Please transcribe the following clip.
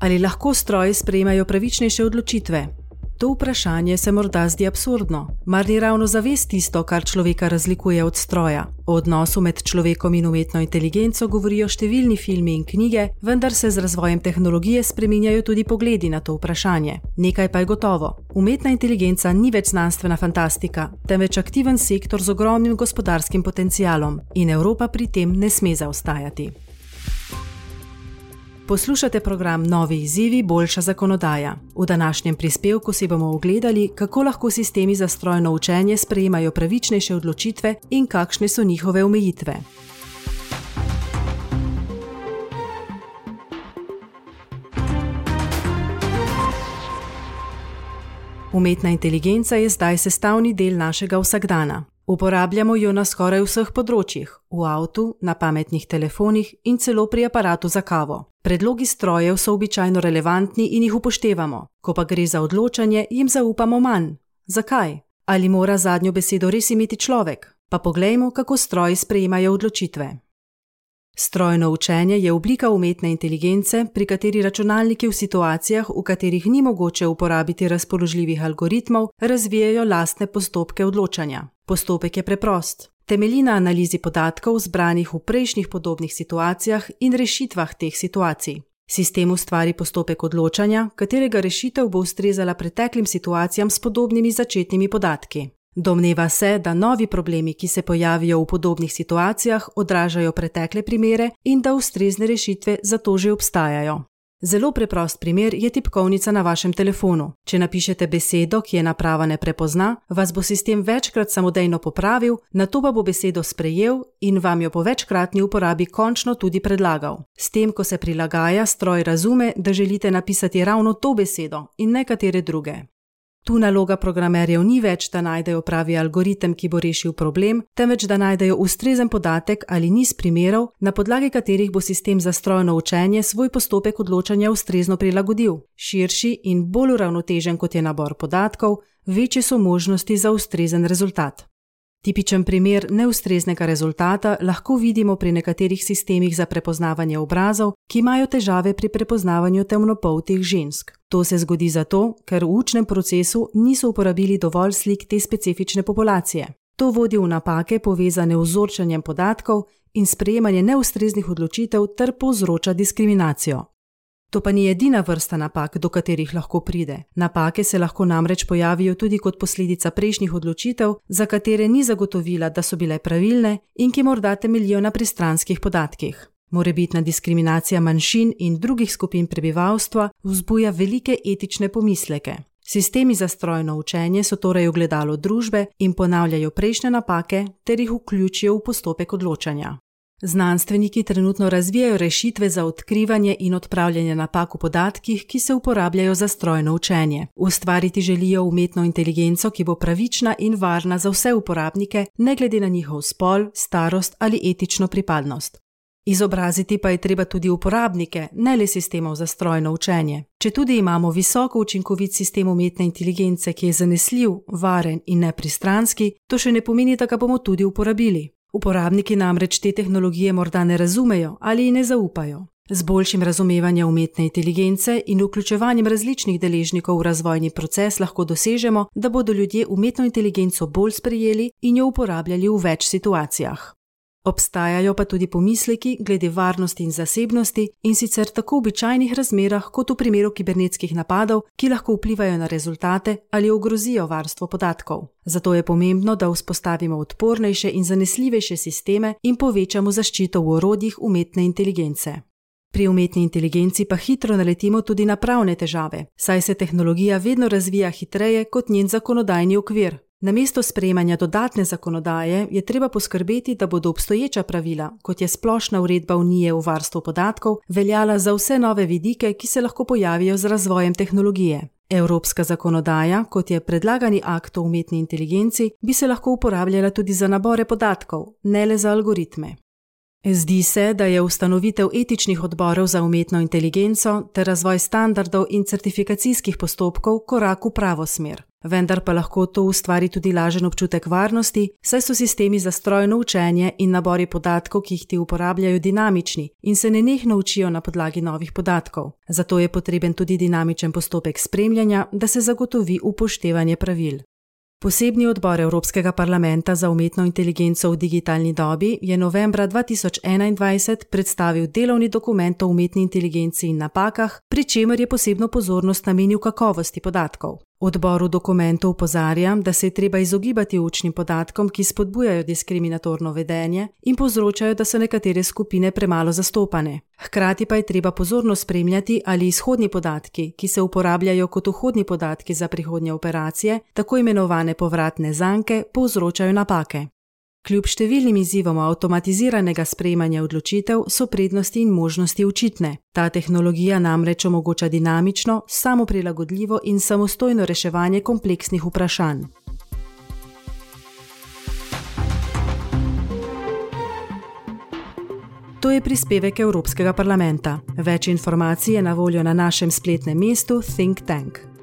Ali lahko stroji sprejemajo pravičnejše odločitve? To vprašanje se morda zdi absurdno, mar ni ravno zavest tisto, kar človeka razlikuje od stroja. O odnosu med človekom in umetno inteligenco govorijo številni filmi in knjige, vendar se z razvojem tehnologije spreminjajo tudi pogledi na to vprašanje. Nekaj pa je gotovo: umetna inteligenca ni več znanstvena fantastika, temveč aktiven sektor z ogromnim gospodarskim potencialom in Evropa pri tem ne sme zaostajati. Poslušate program Novi izzivi, boljša zakonodaja. V današnjem prispevku si bomo ogledali, kako lahko sistemi za strojno učenje sprejemajo pravičnejše odločitve in kakšne so njihove omejitve. Umetna inteligenca je zdaj sestavni del našega vsakdana. Uporabljamo jo na skoraj vseh področjih: v avtu, na pametnih telefonih in celo pri aparatu za kavo. Predlogi strojev so običajno relevantni in jih upoštevamo, ko pa gre za odločanje, jim zaupamo manj. Zakaj? Ali mora zadnjo besedo res imeti človek? Pa poglejmo, kako stroji sprejemajo odločitve. Strojno učenje je oblika umetne inteligence, pri kateri računalniki v situacijah, v katerih ni mogoče uporabiti razpoložljivih algoritmov, razvijajo lastne postopke odločanja. Postopek je preprost. Temelji na analizi podatkov zbranih v prejšnjih podobnih situacijah in rešitvah teh situacij. Sistem ustvari postopek odločanja, katerega rešitev bo ustrezala preteklim situacijam s podobnimi začetnimi podatki. Domneva se, da novi problemi, ki se pojavijo v podobnih situacijah, odražajo pretekle primere in da ustrezne rešitve za to že obstajajo. Zelo preprost primer je tipkovnica na vašem telefonu. Če napišete besedo, ki je naprava ne prepozna, vas bo sistem večkrat samodejno popravil, na to pa bo besedo sprejel in vam jo po večkratni uporabi končno tudi predlagal. S tem, ko se prilagaja, stroj razume, da želite napisati ravno to besedo in ne katere druge. Tu naloga programerjev ni več, da najdejo pravi algoritem, ki bo rešil problem, temveč da najdejo ustrezen podatek ali niz primerov, na podlagi katerih bo sistem za strojno učenje svoj postopek odločanja ustrezno prilagodil. Širši in bolj uravnotežen kot je nabor podatkov, večje so možnosti za ustrezen rezultat. Tipičen primer neustreznega rezultata lahko vidimo pri nekaterih sistemih za prepoznavanje obrazov, ki imajo težave pri prepoznavanju temnopoltih žensk. To se zgodi zato, ker v učnem procesu niso uporabili dovolj slik te specifične populacije. To vodi v napake povezane z vzorčanjem podatkov in sprejemanje neustreznih odločitev ter povzroča diskriminacijo. To pa ni edina vrsta napak, do katerih lahko pride. Napake se lahko namreč pojavijo tudi kot posledica prejšnjih odločitev, za katere ni zagotovila, da so bile pravilne in ki morda temeljijo na pristranskih podatkih. Morebitna diskriminacija manjšin in drugih skupin prebivalstva vzbuja velike etične pomisleke. Sistemi za strojno učenje so torej ogledalo družbe in ponavljajo prejšnje napake ter jih vključijo v postopek odločanja. Znanstveniki trenutno razvijajo rešitve za odkrivanje in odpravljanje napak v podatkih, ki se uporabljajo za strojno učenje. Ustvariti želijo umetno inteligenco, ki bo pravična in varna za vse uporabnike, ne glede na njihov spol, starost ali etično pripadnost. Izobraziti pa je treba tudi uporabnike, ne le sistemov za strojno učenje. Če tudi imamo visoko učinkovit sistem umetne inteligence, ki je zanesljiv, varen in nepristranski, to še ne pomeni, da ga bomo tudi uporabili. Uporabniki namreč te tehnologije morda ne razumejo ali ji ne zaupajo. Z boljšim razumevanjem umetne inteligence in vključevanjem različnih deležnikov v razvojni proces lahko dosežemo, da bodo ljudje umetno inteligenco bolj sprejeli in jo uporabljali v več situacijah. Obstajajo pa tudi pomisleki glede varnosti in zasebnosti in sicer tako v običajnih razmerah, kot v primeru kibernetskih napadov, ki lahko vplivajo na rezultate ali ogrozijo varstvo podatkov. Zato je pomembno, da vzpostavimo odpornejše in zanesljivejše sisteme in povečamo zaščito v orodjih umetne inteligence. Pri umetni inteligenci pa hitro naletimo tudi na pravne težave, saj se tehnologija vedno razvija hitreje kot njen zakonodajni okvir, Namesto sprejemanja dodatne zakonodaje je treba poskrbeti, da bodo obstoječa pravila, kot je splošna uredba Unije v varstvu podatkov, veljala za vse nove vidike, ki se lahko pojavijo z razvojem tehnologije. Evropska zakonodaja, kot je predlagani akt o umetni inteligenci, bi se lahko uporabljala tudi za nabore podatkov, ne le za algoritme. Zdi se, da je ustanovitev etičnih odborov za umetno inteligenco ter razvoj standardov in certifikacijskih postopkov korak v pravo smer. Vendar pa lahko to ustvari tudi lažen občutek varnosti, saj so sistemi za strojno učenje in nabori podatkov, ki jih ti uporabljajo, dinamični in se nenehno učijo na podlagi novih podatkov. Zato je potreben tudi dinamičen postopek spremljanja, da se zagotovi upoštevanje pravil. Posebni odbor Evropskega parlamenta za umetno inteligenco v digitalni dobi je novembra 2021 predstavil delovni dokument o umetni inteligenci in napakah, pri čemer je posebno pozornost namenil kakovosti podatkov. Odbor v dokumentu upozarja, da se je treba izogibati učnim podatkom, ki spodbujajo diskriminatorno vedenje in povzročajo, da so nekatere skupine premalo zastopane. Hkrati pa je treba pozorno spremljati, ali izhodni podatki, ki se uporabljajo kot vhodni podatki za prihodnje operacije, tako imenovane povratne zanke, povzročajo napake. Kljub številnim izzivom avtomatiziranega sprejemanja odločitev so prednosti in možnosti očitne. Ta tehnologija namreč omogoča dinamično, samoprilagodljivo in samostojno reševanje kompleksnih vprašanj. To je prispevek Evropskega parlamenta. Več informacij je na voljo na našem spletnem mestu Think Tank.